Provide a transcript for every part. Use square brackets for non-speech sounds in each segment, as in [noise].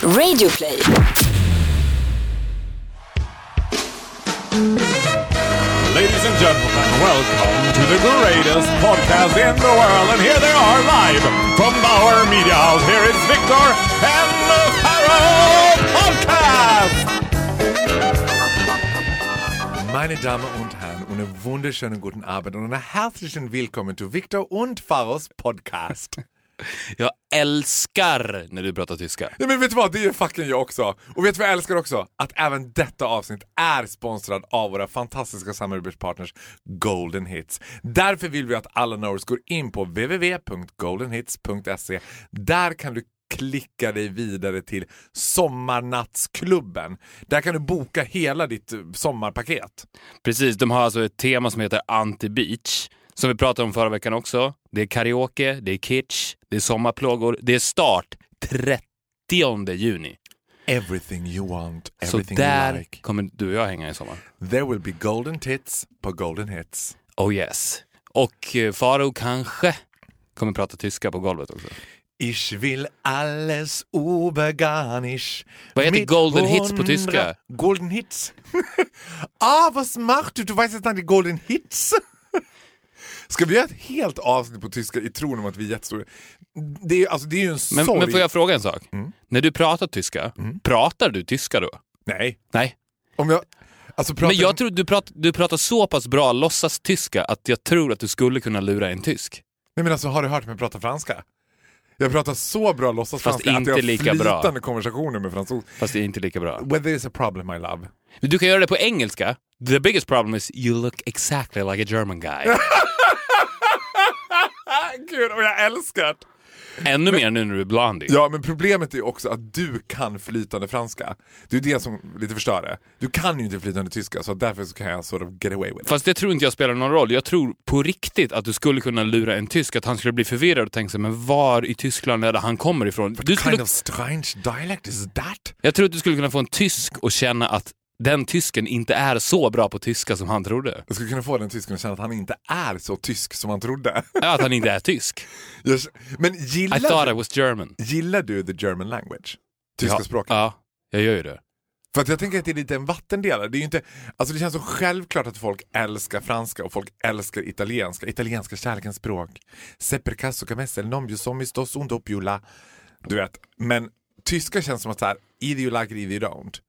Radioplay. Ladies and gentlemen, welcome to the greatest podcast in the world. And here they are live from Bauer Media House. Here is Victor and the Pharaoh Podcast! Meine Damen und Herren, einen wunderschönen guten Abend und einen herzlichen Willkommen zu Victor und Pharos Podcast. Jag älskar när du pratar tyska. Ja, men vet du vad, det gör fucking jag också. Och vet du vad jag älskar också? Att även detta avsnitt är sponsrad av våra fantastiska samarbetspartners Golden Hits. Därför vill vi att alla nerds går in på www.goldenhits.se. Där kan du klicka dig vidare till Sommarnattsklubben. Där kan du boka hela ditt eh, sommarpaket. Precis, de har alltså ett tema som heter Anti-Beach. Som vi pratade om förra veckan också. Det är karaoke, det är kitsch, det är sommarplågor. Det är start 30 juni. Everything you want, Så everything you där like. kommer du och jag hänga i sommar. There will be golden tits på Golden Hits. Oh yes. Och eh, Faro kanske kommer prata tyska på golvet också. Ich will alles übergarnisch. Vad heter mit Golden Hits på tyska? Golden Hits. [laughs] ah, was macht du? Du weißt jetzt inte Golden Hits? Ska vi göra ett helt avsnitt på tyska i tron om att vi är jättestora? Det är, alltså, det är ju en Men, sorg. men får jag fråga en sak? Mm. När du pratar tyska, pratar du tyska då? Nej. Nej. Om jag... Alltså, pratar... Men jag tror du, prat, du pratar så pass bra låtsas tyska att jag tror att du skulle kunna lura en tysk. Nej men alltså har du hört mig prata franska? Jag pratar så bra låtsas Fast franska att inte jag har lika bra. flytande konversationer med fransos. Fast det är inte lika bra. Whether it's a problem my love. Du kan göra det på engelska. The biggest problem is you look exactly like a German guy. [laughs] Gud, och jag älskar det. Ännu mer nu när du är blondie. Ja, men problemet är också att du kan flytande franska. Det är det som lite förstör det. Du kan ju inte flytande tyska, så därför så kan jag sort of get away with it. Fast det tror inte jag spelar någon roll. Jag tror på riktigt att du skulle kunna lura en tysk, att han skulle bli förvirrad och tänka sig, men var i Tyskland är det han kommer ifrån? Du skulle, kind of strange dialect is that? Jag tror att du skulle kunna få en tysk och känna att den tysken inte är så bra på tyska som han trodde. Jag skulle kunna få den tysken att känna att han inte är så tysk som han trodde. Ja, Att han inte är tysk. [laughs] Jag- men I gillar, thought I du, was German. gillar du the German language? Tyska ja, språket? Ja, jag gör ju det. För att jag tänker att det är lite en vattendelare. Det, är inte, alltså det känns så självklart att folk älskar franska och folk älskar italienska. Italienska kärlekens språk. Sepper caso camessel non più dos un doppiola. Du vet, men tyska känns som att så här, either you like it, either you don't.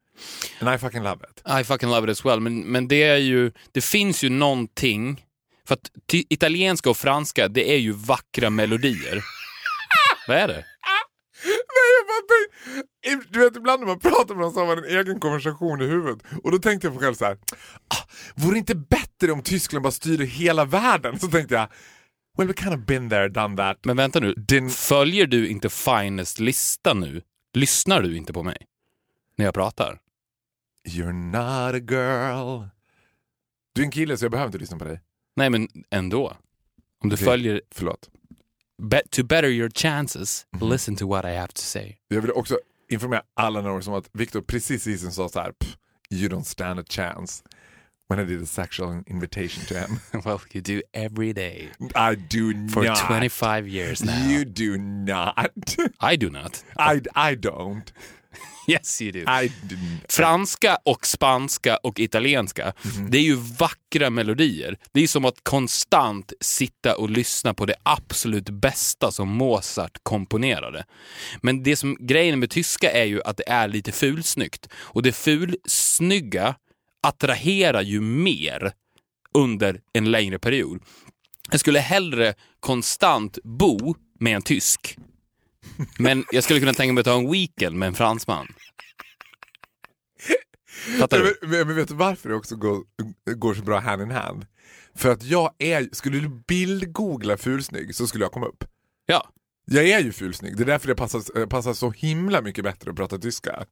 And I fucking love it. I fucking love it as well. Men, men det är ju, det finns ju någonting, för att italienska och franska, det är ju vackra melodier. [laughs] Vad är det? Nej, jag bara, du vet ibland när man pratar med någon så har man en egen konversation i huvudet. Och då tänkte jag på själv så här. Ah, vore det inte bättre om Tyskland bara styrde hela världen? Så tänkte jag, well we kind of been there, done that. Men vänta nu, Din- följer du inte Finest lista nu? Lyssnar du inte på mig? När jag pratar? You're not a girl. Du är en kille så jag behöver inte lyssna på dig. Nej, men ändå. Om du Okej. följer, Förlåt. be, to better your chances, Mhm. listen to what I have to say. Jag vill också informera alla några som att Victor precis i sa så här, "Pff, you don't stand a chance. When I did a sexual invitation to him. [laughs] well, you do every day. I do For not. 25 years now. You do not. I do not. I, I don't. Yes, you do. I. Franska och spanska och italienska, det är ju vackra melodier. Det är som att konstant sitta och lyssna på det absolut bästa som Mozart komponerade. Men det som grejen med tyska är ju att det är lite fulsnyggt. Och det fulsnygga attraherar ju mer under en längre period. Jag skulle hellre konstant bo med en tysk men jag skulle kunna tänka mig att ta en weekend med en fransman. Fattar du? Men, men, men vet du varför det också går, går så bra hand in hand? För att jag är, skulle du bildgoogla fulsnygg så skulle jag komma upp. Ja. Jag är ju fulsnygg, det är därför det passar, passar så himla mycket bättre att prata tyska.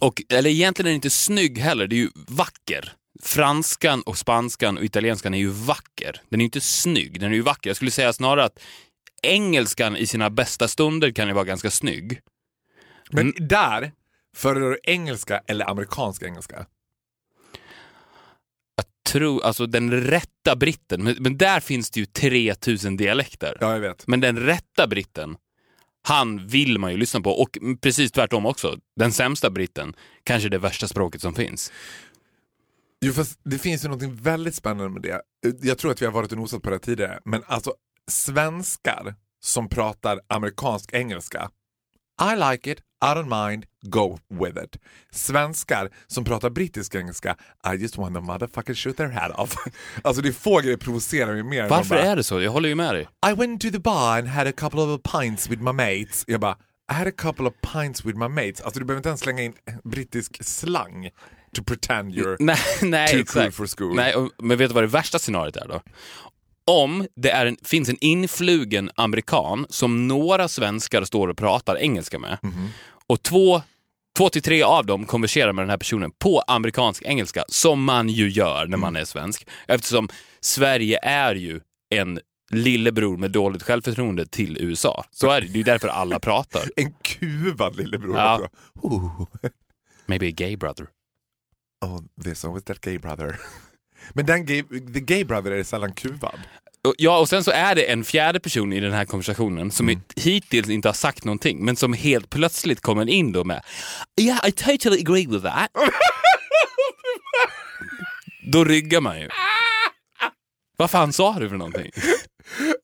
Och, eller egentligen är det inte snygg heller, det är ju vacker. Franskan och spanskan och italienskan är ju vacker. Den är ju inte snygg, den är ju vacker. Jag skulle säga snarare att engelskan i sina bästa stunder kan ju vara ganska snygg. Men där, föredrar du engelska eller amerikansk engelska? Jag tror, alltså den rätta britten, men, men där finns det ju 3000 dialekter. Ja, jag vet. Men den rätta britten, Han vill man ju lyssna på och precis tvärtom också. Den sämsta britten, kanske det värsta språket som finns. Jo, fast det finns ju något väldigt spännande med det. Jag tror att vi har varit och nosat på det tidigare, men alltså svenskar som pratar amerikansk engelska. I like it, I don't mind, go with it. Svenskar som pratar brittisk engelska, I just wanna motherfucking shoot their head off. [laughs] alltså det är få grejer provocerar mig mer. Varför bara, är det så? Jag håller ju med dig. I went to the bar and had a couple of pints with my mates. Jag bara, I had a couple of pints with my mates. Alltså du behöver inte ens slänga in brittisk slang to pretend you're Nej, [laughs] nej too exakt. cool for school. Nej, och, men vet du vad det värsta scenariot är då? Om det är en, finns en influgen amerikan som några svenskar står och pratar engelska med Mhm. och två, två till tre av dem konverserar med den här personen på amerikansk engelska, som man ju gör när man är svensk. Eftersom Sverige är ju en lillebror med dåligt självförtroende till USA. Så är det, det är därför alla pratar. [laughs] En kuvad lillebror Ja. Oh. Maybe a gay brother. oh, there's always that gay brother. [laughs] Men den gay, the gay brother är sällan kuvad. Ja, och sen så är det en fjärde person i den här konversationen som Mm. hittills inte har sagt någonting, men som helt plötsligt kommer in då med Yeah, I totally agree with that. [laughs] då ryggar man ju. Vad fan sa du för någonting?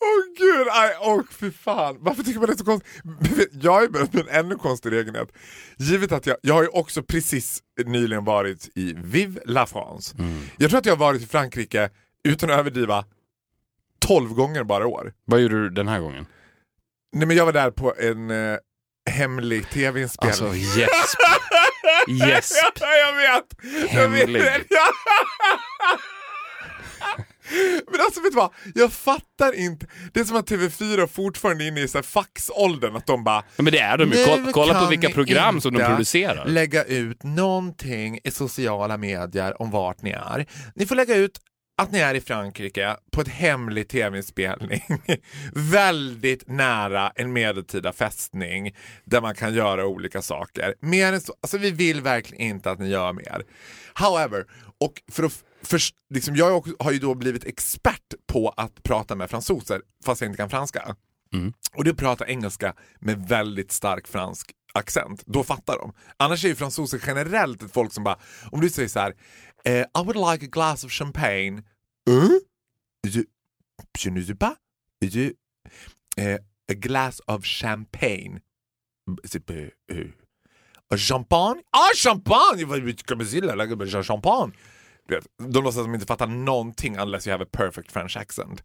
Åh gud, aj, åh fy fan. Varför tycker man det är så konstigt? Jag börjat med en ännu konstig egenhet. Givet att jag, jag har ju också precis nyligen varit i Vive la France. Jag tror att jag har varit i Frankrike, utan att överdriva, 12 gånger bara i år. Vad gjorde du den här gången? Nej men jag var där på en eh, hemlig tv-inspelning. Alltså gäsp. [laughs] Gäsp. Ja, jag vet! Jag vet. Men alltså vet du vad, jag fattar inte. Det är som att TV4 fortfarande är inne i så här faxåldern, att de bara Ja, men det är de ju. "Nu Kolla, kolla på vilka program som de producerar. lägga ut någonting i sociala medier om vart ni är. Ni får lägga ut att ni är i Frankrike på ett hemlig tv-inspelning [laughs] väldigt nära en medeltida fästning där man kan göra olika saker. Mer än så, alltså vi vill verkligen inte att ni gör mer. However, och för att för, liksom, jag har ju då blivit expert på att prata med fransoser fast jag inte kan franska. Och du pratar engelska med väldigt stark fransk accent, då fattar de. Annars är ju fransoser generellt ett folk som bara, om du säger så här, eh, I would like a glass of champagne. Uh? Je, je ne sais pas. Je, eh, a glass of champagne. Eh, champagne? Ah, champagne! Champagne. De låtsas som inte fattar någonting unless you have a perfect French accent.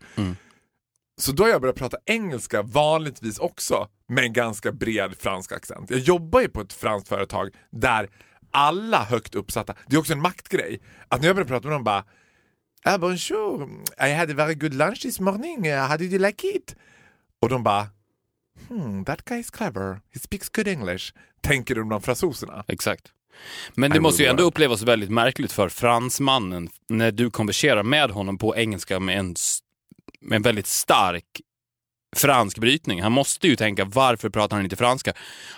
Så då har jag börjat prata engelska vanligtvis också med en ganska bred fransk accent. Jag jobbar ju på ett franskt företag där alla högt uppsatta, det är också en maktgrej, att när jag börjar prata med dem bara ah, bonjour, I had a very good lunch this morning, uh, how did you like it? Och de bara hmm, that guy is clever, he speaks good English. Tänker de de fransoserna? Exakt. Men det måste ju ändå upplevas väldigt märkligt för fransmannen när du konverserar med honom på engelska med en, med en väldigt stark fransk brytning. Han måste ju tänka varför pratar han inte franska?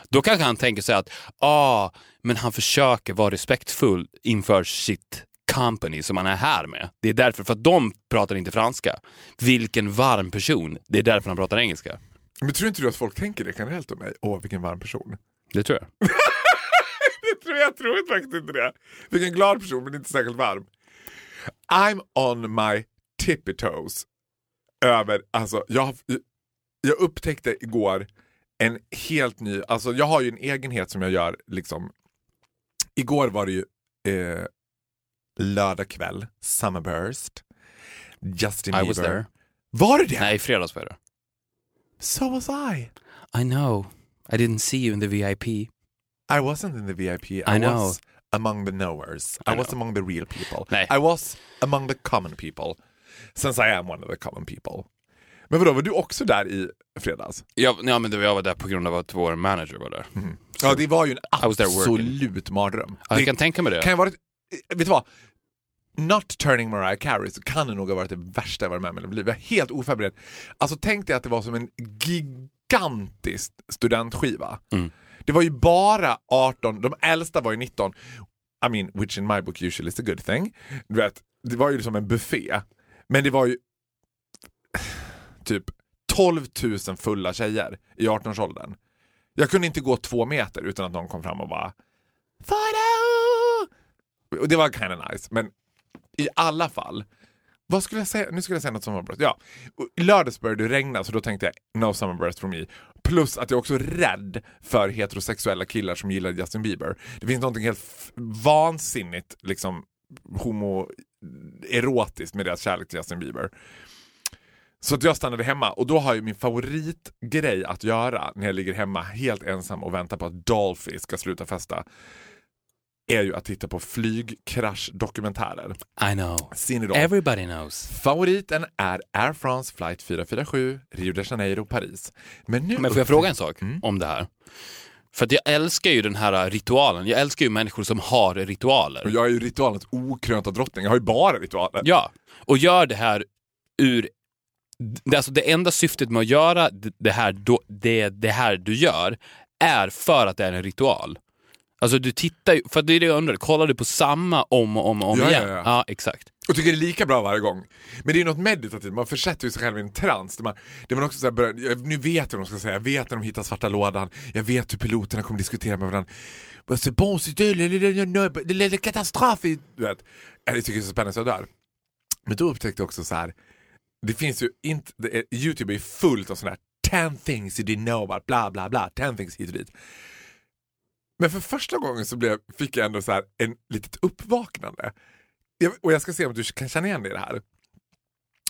Då kanske han tänker sig att ah, men han försöker vara respektfull inför sitt company som han är här med. Det är därför, för att de pratar inte franska. Vilken varm person. Det är därför han pratar engelska. Men tror inte du att folk tänker det generellt om mig? Åh, vilken varm person. Det tror jag. [laughs] tror jag, jag tror faktiskt inte det. Vilken glad person, men inte särskilt varm. I'm on my tippy toes. Över, alltså, jag, jag upptäckte igår en helt ny, alltså jag har ju en egenhet som jag gör liksom. Igår var det ju eh, lördag kväll, Summerburst. Justin I Bieber. was there. Var det det? Nej, i fredags var det. So was I. I know. I didn't see you in the VIP. I wasn't in the VIP. I, I know. was among the knowers. I, I was know. among the real people. Nej. I was among the common people. Since I am one of the common people. Men vadå, var du också där i fredags? Jag, ja, men jag var där på grund av att vår manager var där. Ja, det var ju en was absolut mardröm. Ja, jag kan tänka mig det. kan ha varit, vet du vad? Not turning Mariah Carey så kan det nog ha varit det värsta jag varit med om i mitt liv. Jag är helt oförberedd. Alltså tänk dig att det var som en gigantisk studentskiva. Mm. Det var ju bara 18, de äldsta var ju 19. I mean, which in my book usually is a good thing. Du vet, det var ju som en buffé. Men det var ju [sighs] typ 12 000 fulla tjejer i 18-årsåldern. Jag kunde inte gå två meter utan att någon kom fram och bara Foto! Och det var kind of nice, men i alla fall. Vad skulle jag säga? Nu skulle jag säga något sommarbröst. Ja, i lördags började det regna så då tänkte jag no summerburst for me. Plus att jag också är rädd för heterosexuella killar som gillar Justin Bieber. Det finns något helt vansinnigt liksom homoerotiskt med deras kärlek till Justin Bieber. Så att jag stannade hemma och då har ju min favoritgrej att göra när jag ligger hemma helt ensam och väntar på att Dolphy ska sluta festa är ju att titta på flygkraschdokumentärer. I know. Everybody knows. Favoriten är Air France flight 447, Rio de Janeiro, Paris. Men nu Men får jag fråga en sak om det här? För att jag älskar ju den här ritualen. Jag älskar ju människor som har ritualer. Och jag är ju ritualens okrönta drottning, jag har ju bara ritualer. Ja, och gör det här ur... Det, alltså det enda syftet med att göra det- här, det, det här du gör är för att det är en ritual. Alltså du tittar ju, för det är det jag undrar, kollar du på samma om och om och om Ja, ja, igen? ja. ja, exakt. Och tycker det är lika bra varje gång. Men det är ju något meditativt, man försätter ju sig själv i en trans. Där man, där man också så börjar, jag, nu vet jag vad de ska säga, jag vet när de hittar svarta lådan, jag vet hur piloterna kommer diskutera med varandra. C'est bon, c'est de, le, le, le, le, le, le katastrofe. Du vet. Jag tycker det är så spännande så jag dör. Men då upptäckte jag också så här. det finns ju inte, det är, Youtube är fullt av sådana här 10 things you didn't know about, bla bla bla, 10 things hit och dit. Men för första gången så blev, fick jag ändå så här en litet uppvaknande. Jag, och jag ska se om du kan känna igen dig i det här.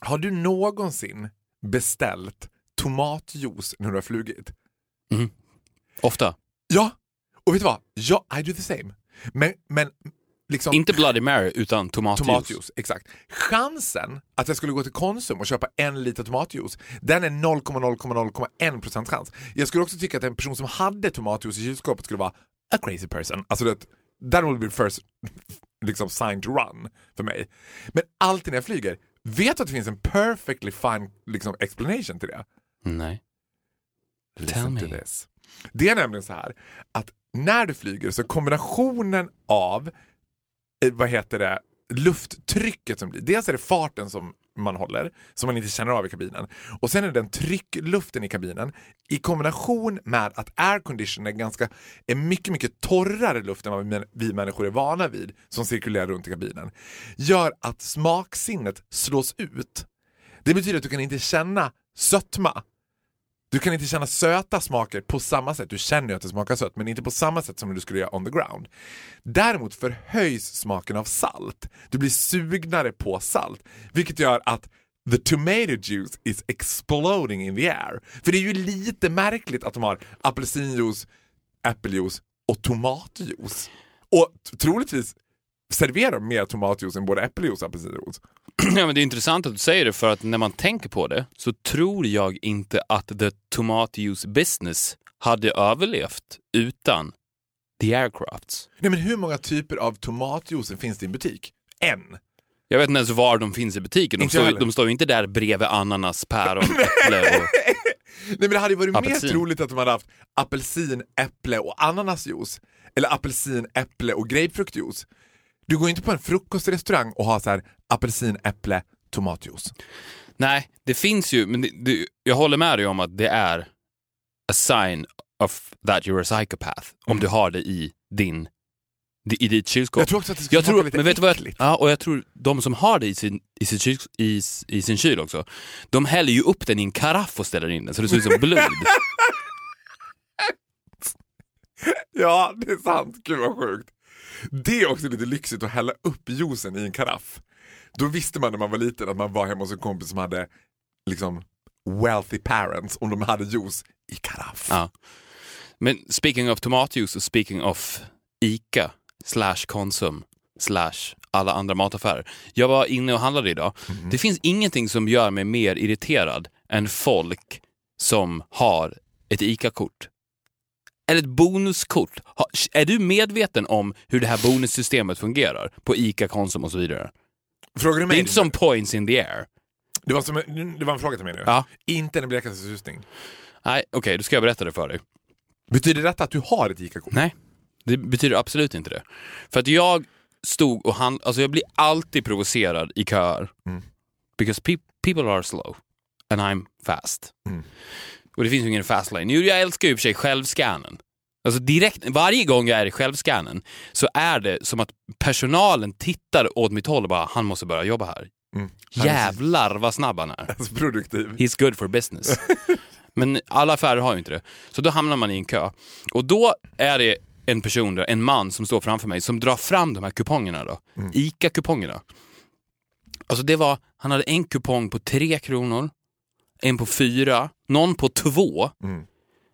Har du någonsin beställt tomatjuice när du har flugit? Ofta. Ja, och vet du vad? Ja, I do the same. Men, men liksom... Inte Bloody Mary, utan tomatjuice. Tomatjuice, exakt. Chansen att jag skulle gå till Konsum och köpa en liter tomatjuice, den är 0,0,0,1% chans. Jag skulle också tycka att en person som hade tomatjuice i kylskåpet skulle vara a crazy person. Alltså det, that will be first [laughs] liksom, sign to run för mig. Men alltid när jag flyger, vet du att det finns en perfectly fine liksom, explanation till det? Nej. Listen to me. Det är nämligen så här att när du flyger så kombinationen av eh, vad heter det, lufttrycket som blir, dels är det farten som man håller, som man inte känner av i kabinen. Och sen är det den tryckluften i kabinen i kombination med att aircondition är ganska, är mycket, mycket torrare luft än vad vi, människor är vana vid som cirkulerar runt i kabinen. Gör att smaksinnet slås ut. Det betyder att du kan inte känna sötma du kan inte känna söta smaker på samma sätt. Du känner ju att det smakar sött, men inte på samma sätt som du skulle göra on the ground. Däremot förhöjs smaken av salt. Du blir sugnare på salt, vilket gör att the tomato juice is exploding in the air. För det är ju lite märkligt att de har apelsinjuice, äppeljuice och tomatjuice. Och troligtvis serverar de mer tomatjuice än både äppeljuice och apelsinjuice. [clears throat] Ja, men det är intressant att du säger det för att när man tänker på det så tror jag inte att the tomatjuice business hade överlevt utan the aircrafts. Nej men hur många typer av tomatjuice finns det i en butik? En. Jag vet inte ens var de finns i butiken. De står, de står ju inte där bredvid ananas, päron, [laughs] äpple och... [laughs] Nej men det hade ju varit Apelsin. mer troligt att de hade haft apelsin, äpple och ananasjuice. Eller apelsin, äpple och grapefruktjuice. Du går inte på en frukostrestaurang och har så här apelsin, äpple, tomatjuice. Nej, det finns ju, men det, det, jag håller med dig om att det är a sign of that you're a psychopath om du har det i din i ditt kylskåp. Mm. Jag tror också att det skulle jag smaka tror, lite men vet du vad jag, äckligt. ja, och jag tror de som har det i sin, i, sin kyl, i, i sin kyl också, de häller ju upp den i en karaff och ställer in den så det ser ut som blod. [laughs] Ja, det är sant. Gud vad sjukt. Det är också lite lyxigt att hälla upp juicen i en karaff. Då visste man när man var liten att man var hemma hos en kompis som hade liksom wealthy parents om de hade juice i karaff. Ja. Men speaking of tomatjuice och speaking of ICA slash Konsum slash alla andra mataffärer. Jag var inne och handlade idag. Det finns ingenting som gör mig mer irriterad än folk som har ett ICA-kort. Eller ett bonuskort. Är du medveten om hur det här bonussystemet fungerar på ICA, Konsum och så vidare? Frågar du Det mig? är inte som points in the air. det, var som det var en fråga till mig nu. Ja. Inte en blekaste susning. Nej, okej, då ska jag berätta det för dig. Betyder detta att du har ett ICA-kort? Nej, det betyder absolut inte det. För att jag stod och hand, alltså jag blir alltid provocerad i köer. Mm. Because pe- people are slow and I'm fast. Mm. Och det finns ju ingen fastlane. Jo, jag älskar ju i och för sig självscannen. Alltså direkt, varje gång jag är i självscannen så är det som att personalen tittar åt mitt håll och bara, han måste börja jobba här. Mm. Jävlar vad snabb han är. [laughs] Alltså, produktiv. He's good for business. [laughs] Men alla affärer har ju inte det. Så då hamnar man i en kö. Och då är det en person, en man som står framför mig, som drar fram de här kupongerna då. ICA-kupongerna. Alltså det var, han hade en kupong på tre kronor, en på fyra, någon på två. Mm.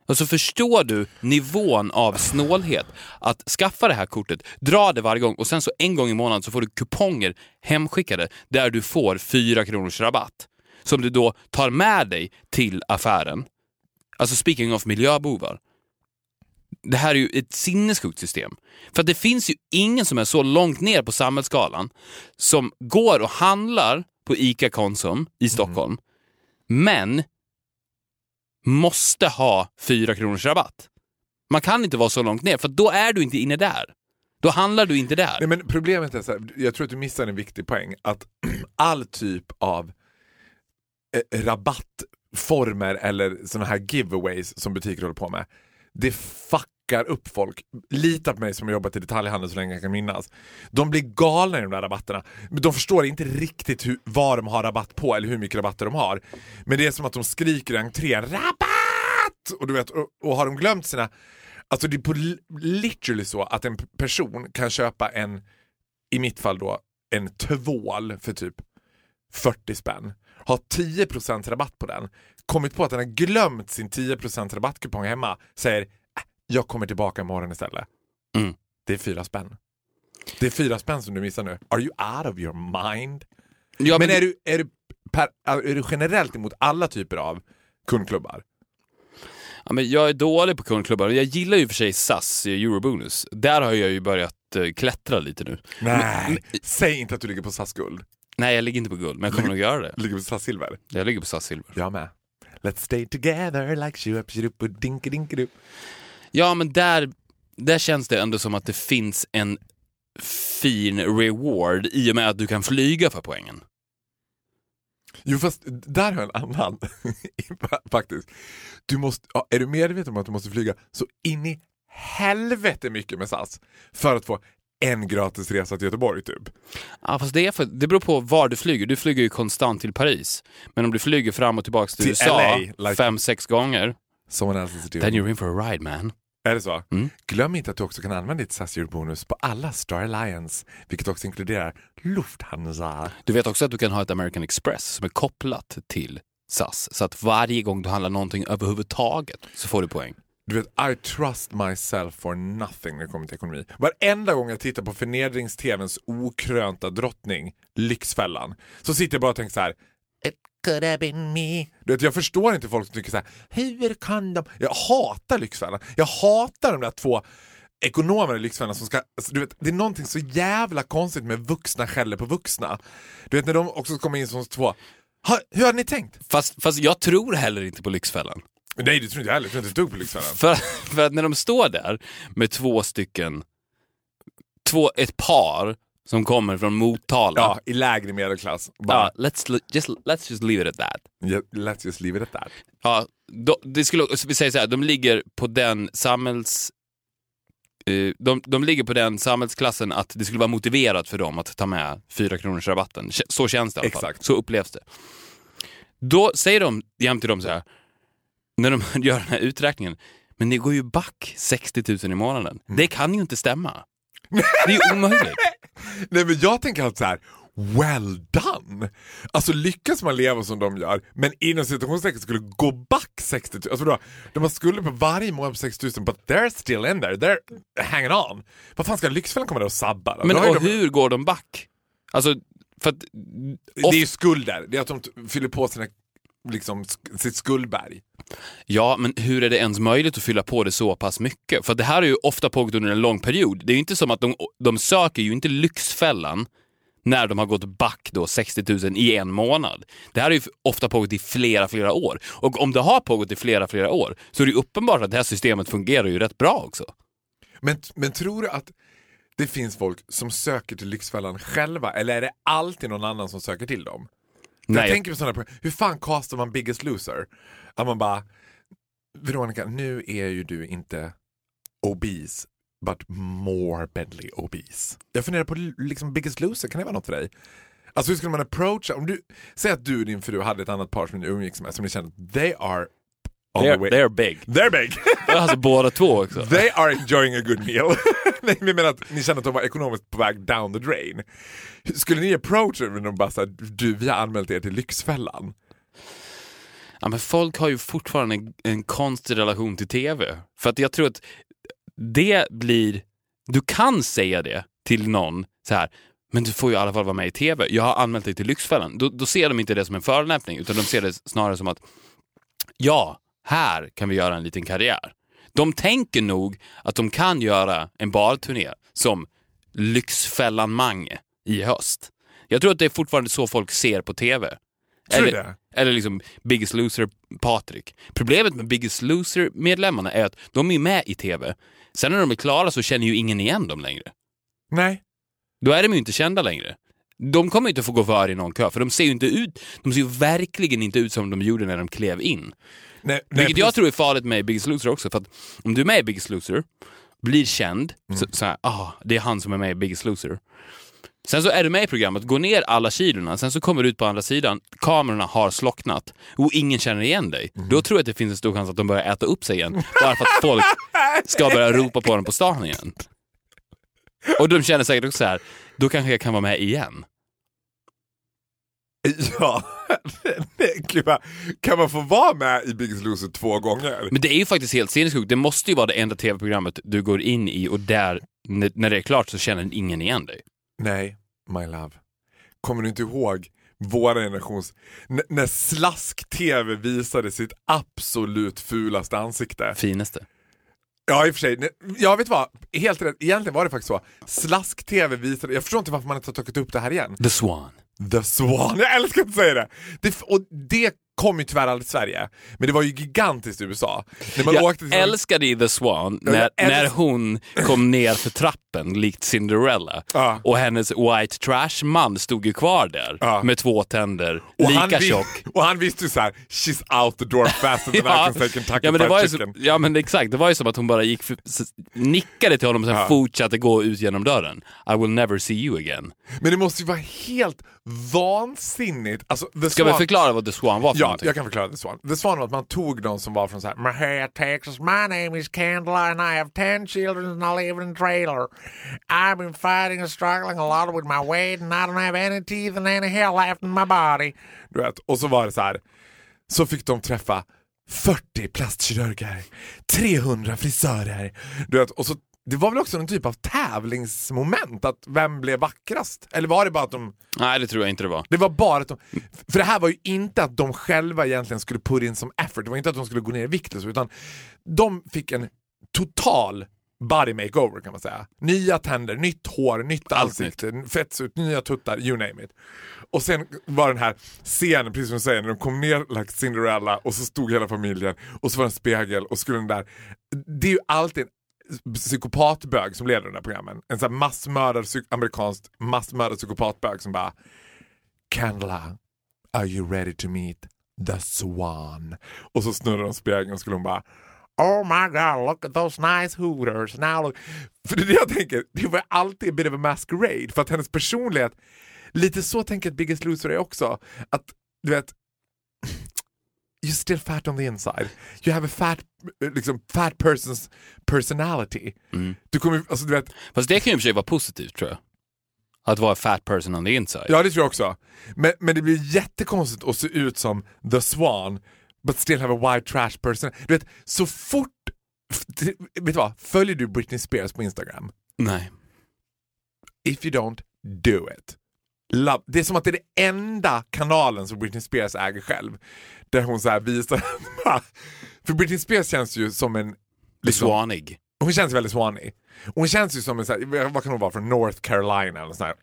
Alltså förstår du nivån av snålhet? Att skaffa det här kortet, dra det varje gång och sen så en gång i månaden så får du kuponger hemskickade där du får fyra kronors rabatt. Som du då tar med dig till affären. Alltså speaking of miljöbovar. Det här är ju ett sinnessjukt system. För att det finns ju ingen som är så långt ner på samhällsskalan som går och handlar på ICA Konsum i Stockholm, men måste ha 4 kronors rabatt. Man kan inte vara så långt ner, för då är du inte inne där. Då handlar du inte där. Nej, men problemet är så här, jag tror att du missar en viktig poäng. Att [clears throat] all typ av eh, rabattformer eller såna här giveaways som butiker håller på med, det lockar upp folk. Lita på mig som har jobbat i detaljhandel så länge jag kan minnas. De blir galna i de där rabatterna. Men de förstår inte riktigt hur, vad de har rabatt på eller hur mycket rabatter de har. Men det är som att de skriker i entrén RABATT! Och, du vet, och, och har de glömt sina Alltså det är på literally så att en person kan köpa en, i mitt fall då, en tvål för typ 40 spänn. Har 10% rabatt på den. Kommit på att den har glömt sin 10% rabattkupong hemma. Säger jag kommer tillbaka imorgon istället. Mm. Det är fyra spänn. Det är fyra spänn som du missar nu. Are you out of your mind? Ja, men är du, är, du per, är du generellt emot alla typer av kundklubbar? Ja, men jag är dålig på kundklubbar. Jag gillar ju för sig SAS, eh, Eurobonus. Där har jag ju börjat eh, klättra lite nu. Nej, säg inte att du ligger på SAS guld. Nej, jag ligger inte på guld, men jag kommer nog göra det. Ligger på SAS silver. Jag ligger på SAS silver. Jag med. Let's stay together like shup shup och dinky dinky doo. Ja, men där, där känns det ändå som att det finns en fin reward i och med att du kan flyga för poängen. Jo fast där har jag en annan [laughs] faktiskt. Du måste, ja, är du medveten om att du måste flyga så in i helvete mycket med SAS för att få en gratis resa till Göteborg typ? Ja, fast det, är för, det beror på var du flyger. Du flyger ju konstant till Paris. Men om du flyger fram och tillbaka till, Till USA LA, like- fem, sex gånger, then you're in for a ride man. Är det så? Mm. Glöm inte att du också kan använda ditt SAS bonus på alla Star Alliance, vilket också inkluderar Lufthansa. Du vet också att du kan ha ett American Express som är kopplat till SAS. Så att varje gång du handlar någonting överhuvudtaget så får du poäng. Du vet, I trust myself for nothing när det kommer till ekonomi. Varenda gång jag tittar på förnedrings-tvns okrönta drottning, Lyxfällan, så sitter jag bara och tänker så här. It could have been me. Du vet, jag förstår inte folk som tycker så här. Hur kan de? Jag hatar Lyxfällan. Jag hatar de där två ekonomer i Lyxfällan som ska... Alltså, du vet, det är någonting så jävla konstigt med vuxna skäller på vuxna. Du vet när de också kommer in som två. Ha, hur har ni tänkt? Fast, fast jag tror heller inte på Lyxfällan. Nej, det tror inte jag heller. Jag tror inte ett dugg på Lyxfällan. För, för att när de står där med två stycken, två, ett par som kommer från Motala. Ja, i lägre medelklass. Bara, Ja, let's, just, let's just leave it at that. Yeah, let's just leave it at that. Ja, då, det skulle, vi säger så här, de ligger på den samhälls... eh, De, de ligger på den samhällsklassen att det skulle vara motiverat för dem att ta med fyra kronors rabatten. Så känns det i alla fall. Exakt. Så upplevs det. Då säger de jämt till dem så här, när de [laughs] gör den här uträkningen, men ni går ju back 60 000 i månaden. Det kan ju inte stämma. [laughs] Det är ju omöjligt. Nej men jag tänker alltid så här. Well done! Alltså lyckas man leva som de gör, men inom situationstecken skulle gå back 60 000. Alltså då, de har skulder på varje månad på 60 000, but they're still in there. They're hanging on. Vad fan ska Lyxfällan komma där och sabba? då? Men Då och de, hur går de back? Alltså, för att... Det är ju skulder. Det är att de fyller på sina, liksom, sitt skuldberg. Ja, men hur är det ens möjligt att fylla på det så pass mycket? För det här har ju ofta pågått under en lång period. Det är ju inte som att de, de söker ju inte Lyxfällan när de har gått back då 60 000 i en månad. Det här har ju ofta pågått i flera, flera år. Och om det har pågått i flera, flera år så är det uppenbart att det här systemet fungerar ju rätt bra också. Men, men tror du att det finns folk som söker till Lyxfällan själva, eller är det alltid någon annan som söker till dem? Jag Nej, tänker på sådana hur fan castar man Biggest Loser? Att man bara, Veronica, nu är ju du inte obese, but morbidly obese. Jag funderar på liksom Biggest Loser, kan det vara något för dig? Alltså hur skulle man approacha, om du, säg att du och din fru hade ett annat par som ni umgicks med som ni kände they are the They're, way. they're big. They're big! [laughs] Alltså båda två också. [laughs] They are enjoying a good meal. [laughs] Nej, men jag menar att ni kände att de var ekonomiskt på väg down the drain. Skulle ni approacha dem och bara säga du vi har anmält er till Lyxfällan? Ja, men folk har ju fortfarande en, en konstig relation till TV. För att jag tror att det blir... Du kan säga det till någon så här, men du får ju i alla fall vara med i TV. Jag har anmält dig till Lyxfällan. Då, då ser de inte det som en förolämpning, utan de ser det snarare som att ja, här kan vi göra en liten karriär. De tänker nog att de kan göra en barturné som Lyxfällan-Mange i höst. Jag tror att det är fortfarande så folk ser på TV. Eller, eller liksom Biggest Loser Patrik. Problemet med Biggest Loser-medlemmarna är att de är med i TV. Sen när de är klara så känner ju ingen igen dem längre. Nej. Då är de ju inte kända längre. De kommer inte få gå före i någon kö, för de ser ju inte ut, de ser ju verkligen inte ut som de gjorde när de klev in. Nej, nej Vilket jag tror är farligt med Biggest Loser också, för att om du är med i Biggest Loser, blir känd, så, så här, ah, det är han som är med i Biggest Loser. Sen så är du med i programmet, går ner alla kilorna, sen så kommer du ut på andra sidan, kamerorna har slocknat och ingen känner igen dig. Då tror jag att det finns en stor chans att de börjar äta upp sig igen, bara för att folk ska börja ropa på dem på stan igen. Och de känner säkert också så här, då kanske jag kan vara med igen. [laughs] Ja, kan man få vara med i Biggest Loser två gånger? Men det är ju faktiskt helt sinnessjukt. Det måste ju vara det enda tv-programmet du går in i och där, när det är klart så känner ingen igen dig. Nej, my love. Kommer du inte ihåg vår generations... N- när slask-tv visade sitt absolut fulaste ansikte. Finaste. Ja, i och för sig. Jag vet vad, helt rätt. Egentligen var det faktiskt så. Slask-tv visade... Jag förstår inte varför man inte har tagit upp det här igen. The Swan. The Swan, jag älskar att säga det! det och det kom ju tyvärr aldrig till Sverige, men det var ju gigantiskt i USA. När man Jag åkte till älskade i The Swan när, när hon kom ner för trappen likt Cinderella Ja. och hennes white trash-man stod ju kvar där Ja. med två tänder, och lika vi- tjock. [laughs] och han visste ju såhär, she's out the door faster than [laughs] I can say Kentucky ja, men det var så, ja men exakt, det var ju som att hon bara gick för, nickade till honom och sen Ja. fortsatte gå ut genom dörren. I will never see you again. Men det måste ju vara helt vansinnigt. Alltså, Ska vi Swan- förklara vad The Swan var för Ja, någonting? jag kan förklara The Swan. The Swan var att man tog de som var från så här, My hair Texas, my name is Candela and I have ten children and I live in a trailer. I've been fighting and struggling a lot with my weight and I don't have any teeth and any hair left in my body. Du vet, och så var det så här, så fick de träffa 40 plastkirurger, 300 frisörer. Du vet, och så, det var väl också någon typ av tävlingsmoment, att vem blev vackrast? Eller var det bara att de Nej, det tror jag inte det var. det var bara att de, för det här var ju inte att de själva egentligen skulle put in som effort, det var inte att de skulle gå ner i vikt utan de fick en total body makeover kan man säga. Nya tänder, nytt hår, nytt ansikte, fettsut, nya tuttar, you name it. Och sen var den här scenen, precis som du säger, när de kom ner like Cinderella och så stod hela familjen och så var det en spegel och skulle den där, det är ju alltid en psykopatbög som leder de där programmen. En sån här massmördad, psyk- amerikansk massmördad psykopatbög som bara Candela, are you ready to meet the swan? Och så snurrar de spegeln och skulle hon bara Oh my god, look at those nice hooters. Now look. För det är det jag tänker, det var alltid bit of a masquerade. För att hennes personlighet, lite så tänker jag att Biggest Loser är också. Att du vet, you're still fat on the inside. You have a fat, liksom, fat person's personality. Du kommer, alltså du vet, Fast det kan ju i och för sig vara positivt tror jag. Att vara a fat person on the inside. Ja, det tror jag också. Men, men det blir jättekonstigt att se ut som The Swan but still have a white trash person. Du vet, så fort... Vet du vad? Följer du Britney Spears på Instagram? Nej. If you don't, do it. Love. Det är som att det är det enda kanalen som Britney Spears äger själv. Där hon så här visar... [laughs] För Britney Spears känns ju som en... liksom- Swanig. hon känns väldigt swanig. Hon känns ju som en, så här, vad kan hon vara från North Carolina eller sån här.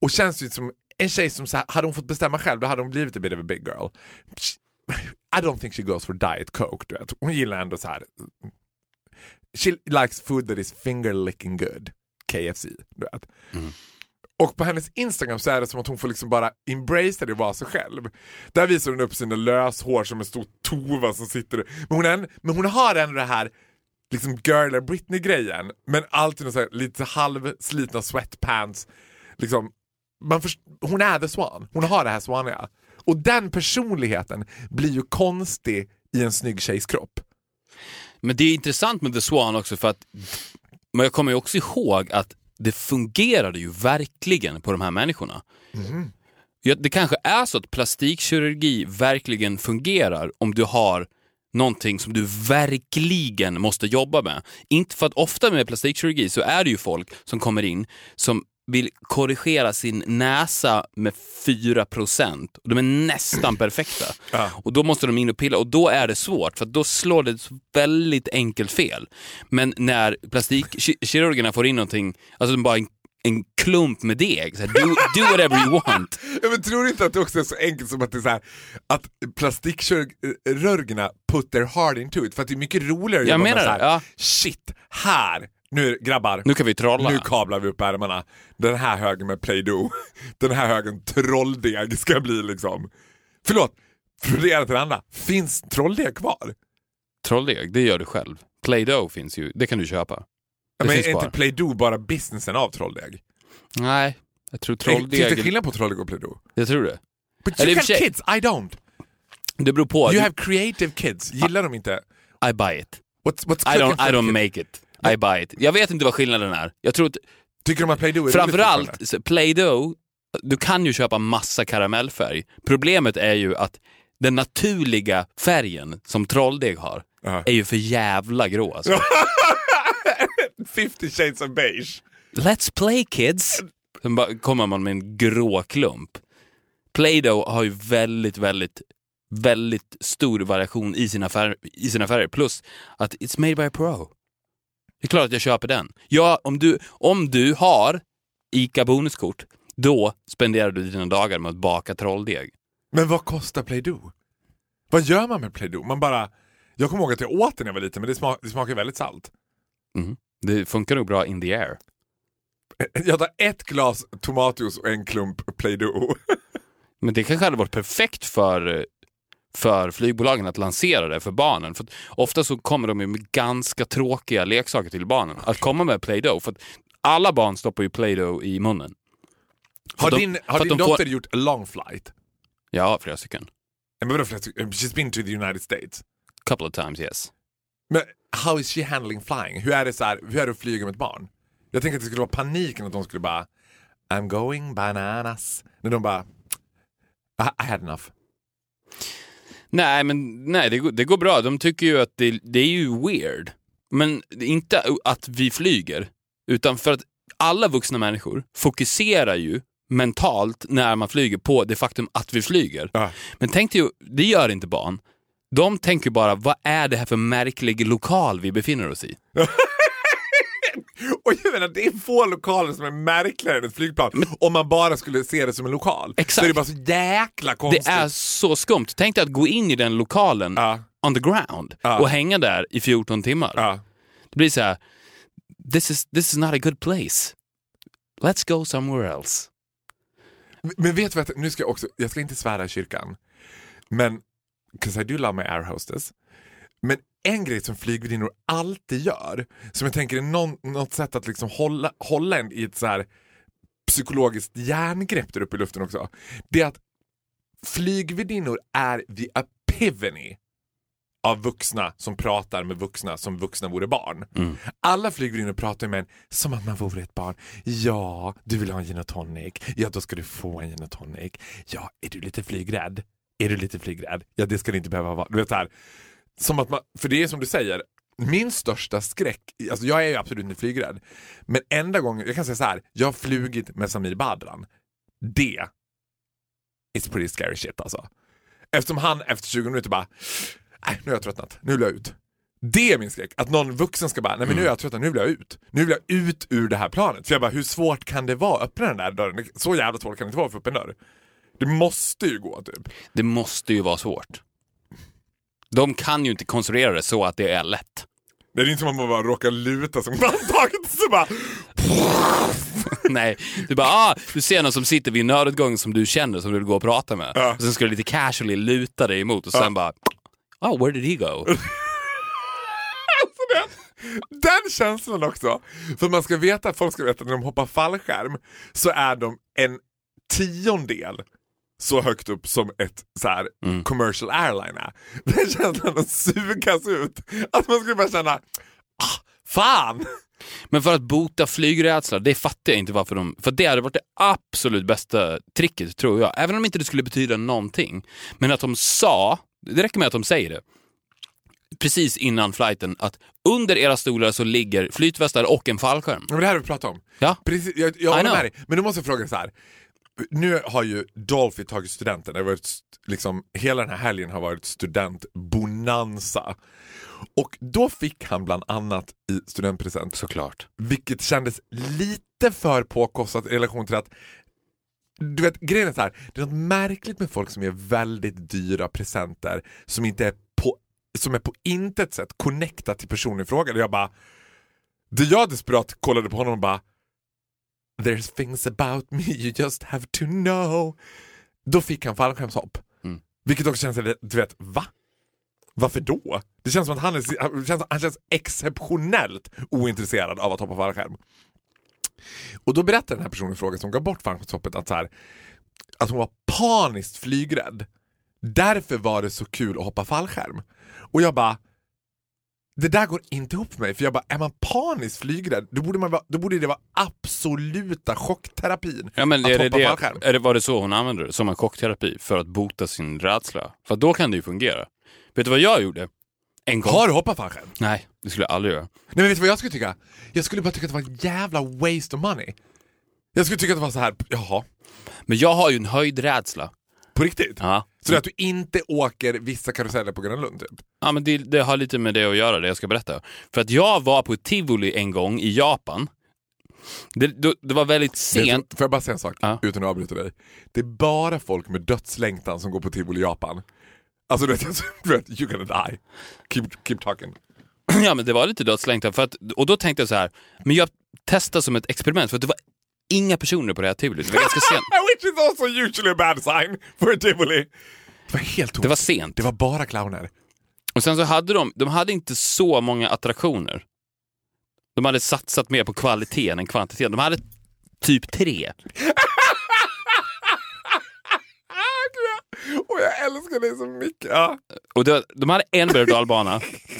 Och känns ju som en tjej som, så här, hade hon fått bestämma själv då hade hon blivit a bit of a big girl. I don't think she goes for diet coke, du vet. Hon gillar ändå så här. She likes food that is finger licking good. KFC, du vet. Och på hennes Instagram så är det som att hon får liksom bara embrace det och vara sig själv. Där visar hon upp sina löshår som en stor tova som sitter men hon, är, men hon har ändå det här liksom girl Britney-grejen. Men alltid så här, lite halvslitna sweatpants. Liksom, man först, hon är the swan. Hon har det här swaniga. Och den personligheten blir ju konstig i en snygg tjejs kropp. Men det är intressant med The Swan också för att men jag kommer ju också ihåg att det fungerade ju verkligen på de här människorna. Mm. Ja, det kanske är så att plastikkirurgi verkligen fungerar om du har någonting som du verkligen måste jobba med. Inte för att ofta med plastikkirurgi så är det ju folk som kommer in som vill korrigera sin näsa med 4 procent. De är nästan [clears throat] perfekta. Ja. Och då måste de in och pilla och då är det svårt för då slår det ett väldigt enkelt fel. Men när plastikkirurgerna får in någonting, alltså bara en, en klump med deg, så här, do, do whatever you want. [laughs] Ja, men tror du inte att det också är så enkelt som att det är så här, att plastikkirurgerna put their heart into it? För att det är mycket roligare att Jag jobba med menar så här, ja. shit, här, nu grabbar, Nu kan vi trolla. nu kablar vi upp ärmarna. Den här högen med play-doh, [laughs] den här högen trolldeg ska bli liksom. Förlåt, från det ena till det andra, finns trolldeg kvar? Trolldeg, det gör du själv. Play-Doh finns ju, det kan du köpa. Det men är kvar. inte play-doh bara businessen av trolldeg? Nej, jag tror Finns det trolldeg... skillnad på trolldeg och play-doh? Jag tror det. But you have kids, I don't. Det beror på. You have creative kids, gillar de inte? I buy it. What's, what's I don't, I don't make it. I buy it. Jag vet inte vad skillnaden är. Jag tror att Tycker de att play-doh är framförallt Play-Doh, du kan ju köpa massa karamellfärg. Problemet är ju att den naturliga färgen som trolldeg har Ja. är ju för jävla grå alltså. [laughs] 50 shades of beige. Let's play kids! Sen bara kommer man med en grå klump. Play-Doh har ju väldigt, väldigt, väldigt stor variation i sina, i sina färger. Plus att it's made by a pro. Det är klart att jag köper den. Ja, om du, om du har ICA bonuskort, då spenderar du dina dagar med att baka trolldeg. Men vad kostar play-doh? Vad gör man med play-doh? Man bara... Jag kommer ihåg att jag åt det när jag var liten men det, smak, det smakar väldigt salt. Mhm. Det funkar nog bra in the air. [laughs] Jag tar ett glas tomatjuice och en klump play-doh. [laughs] Men det kanske hade varit perfekt för, för flygbolagen att lansera det för barnen. För ofta så kommer de med ganska tråkiga leksaker till barnen. Att komma med Play-Doh, för att alla barn stoppar ju Play-Doh i munnen. Har de- din, har din de får- dotter gjort a long flight? Ja, flera stycken. Men vadå flera stycken? She's been to the United States. Couple of times, yes. Men how is she handling flying? Hur är det, så här, hur är det att flyga med ett barn? Jag tänker att det skulle vara paniken att de skulle bara I'm going bananas. När de bara I, I had enough. Nej, men nej, det, går- det går bra. De tycker ju att det, det är ju weird. Men inte att vi flyger, utan för att alla vuxna människor fokuserar ju mentalt när man flyger på det faktum att vi flyger. Ja. Men tänk dig, det gör inte barn. De tänker bara, vad är det här för märklig lokal vi befinner oss i? [laughs] [laughs] Och jag menar, det är få lokaler som är märkligare än ett flygplan. Om man bara skulle se det som en lokal. Exakt. Så är det bara så jäkla konstigt. Det är så skumt. Tänk dig att gå in i den lokalen Ja. on the ground Ja. och hänga där i 14 timmar. Ja. Det blir så här, this is, this is not a good place. Let's go somewhere else. Men vet du vad, nu ska jag också, jag ska inte svära i kyrkan. Men, 'cause I do love my air hostess. Men en grej som flygvärdinnor alltid gör, som jag tänker är någon, något sätt att liksom hålla, hålla en i ett så här psykologiskt järngrepp där uppe i luften också. Det är att flygvärdinnor är the epiphany av vuxna som pratar med vuxna som vuxna vore barn. Alla flygvärdinnor pratar med en som att man vore ett barn. Ja, du vill ha en gin och tonic. Ja, då ska du få en gin och tonic. Ja, är du lite flygrädd? Är du lite flygrädd? Ja, det ska det inte behöva vara. Du vet så här, som att man, för det är som du säger, min största skräck, alltså jag är ju absolut inte flygrädd, men enda gången, jag kan säga så här, jag har flugit med Samir Badran. Det is pretty scary shit alltså. Eftersom han efter 20 minuter bara, nej nu har jag tröttnat, nu vill jag ut. Det är min skräck, att någon vuxen ska bara, nej men nu är jag tröttnat, nu vill jag ut. Nu vill jag ut ur det här planet. För jag bara, hur svårt kan det vara att öppna den där dörren? Så jävla svårt kan det inte vara att få upp en dörr. Det måste ju gå typ. Det måste ju vara svårt. De kan ju inte konstruera det så att det är lätt. Det är inte som att man bara råkar luta som handtaget och så bara [laughs] Nej, du bara, ah, du ser någon som sitter vid en nödutgång som du känner som du vill gå och prata med. Ja. Och sen ska du lite casually luta dig emot och sen bara, oh where did he go? [laughs] Alltså den, den känslan också. För man ska veta att folk ska veta att när de hoppar fallskärm så är de en tiondel så högt upp som ett så här, Mm. commercial airline är. [laughs] Den känslan att sugas ut. Att man skulle bara känna, ah, fan! Men för att bota flygrädsla, det fattar jag inte varför de... För det hade varit det absolut bästa tricket, tror jag. Även om inte det skulle betyda någonting. Men att de sa, det räcker med att de säger det, precis innan flighten, att under era stolar så ligger flytvästar och en fallskärm. Men det här har vi pratat om. Ja. Precis, jag, jag håller med dig. Men nu måste jag fråga så här. Nu har ju Dolphy tagit studenten. Det har varit, liksom, hela den här helgen har varit studentbonanza. Och då fick han bland annat i studentpresent, Såklart. vilket kändes lite för påkostat i relation till att du vet, grejen är så här, det är något märkligt med folk som ger väldigt dyra presenter som inte är på, som är på intet sätt connectat till personen i fråga. Jag bara, det jag desperat kollade på honom och bara There's things about me you just have to know. Då fick han fallskärmshopp. Mm. Vilket också känns, lite- du vet, va? Varför då? Det känns som att han, är, han, känns, han känns exceptionellt ointresserad av att hoppa fallskärm. Och då berättar den här personen i fråga som gav bort fallskärmshoppet att, så här, att hon var paniskt flygrädd. Därför var det så kul att hoppa fallskärm. Och jag bara, det där går inte ihop för mig. För jag bara, är man paniskt flygrädd, då borde, man vara, då borde det vara absoluta chockterapin Ja, men att är hoppa det, fallskärm. är det, var det så hon använde det? Som en chockterapi för att bota sin rädsla? För då kan det ju fungera. Vet du vad jag gjorde? En gång. Har du hoppat fallskärm? Nej, det skulle jag aldrig göra. Nej men vet du vad jag skulle tycka? Jag skulle bara tycka att det var en jävla waste of money. Jag skulle tycka att det var så här, jaha, Men jag har ju en höjdrädsla. på riktigt? Ja. Så att du inte åker vissa karuseller på Gröna Lund typ? Ja, men det, det har lite med det att göra, det jag ska berätta. För att jag var på ett tivoli en gång i Japan. Det, det, det var väldigt sent. Får jag bara säga en sak Ja. utan att avbryta dig? Det är bara folk med dödslängtan som går på tivoli i Japan. Alltså du vet, [laughs] you're gonna die. Keep, keep talking. [clears throat] Ja, men det var lite dödslängtan. För att, och då tänkte jag så här, men jag testar som ett experiment. För att det var inga personer på det här tivolit. Det var ganska sent. [laughs] Which is also usually a bad sign for a tivoli. Det var helt tomt. Det var sent. Det var bara clowner. Och sen så hade de, de hade inte så många attraktioner. De hade satsat mer på kvaliteten än kvantiteten. De hade typ tre. [laughs] Och jag älskar dig så mycket. Ja. Och det, de hade en berg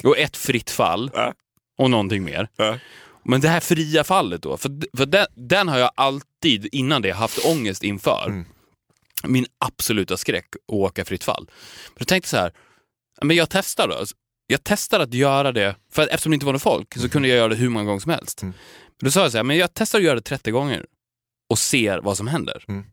och ett fritt fall Ja. och någonting mer. Ja. Men det här fria fallet då, för, för den, den har jag alltid innan det haft ångest inför. Mm. Min absoluta skräck att åka fritt fall. Men då tänkte jag så här, men jag testar då. Jag testar att göra det, för att eftersom det inte var någon folk så kunde jag göra det hur många gånger som helst. Mm. Men då sa jag så här, men jag testar att göra det 30 gånger och ser vad som händer. Mm.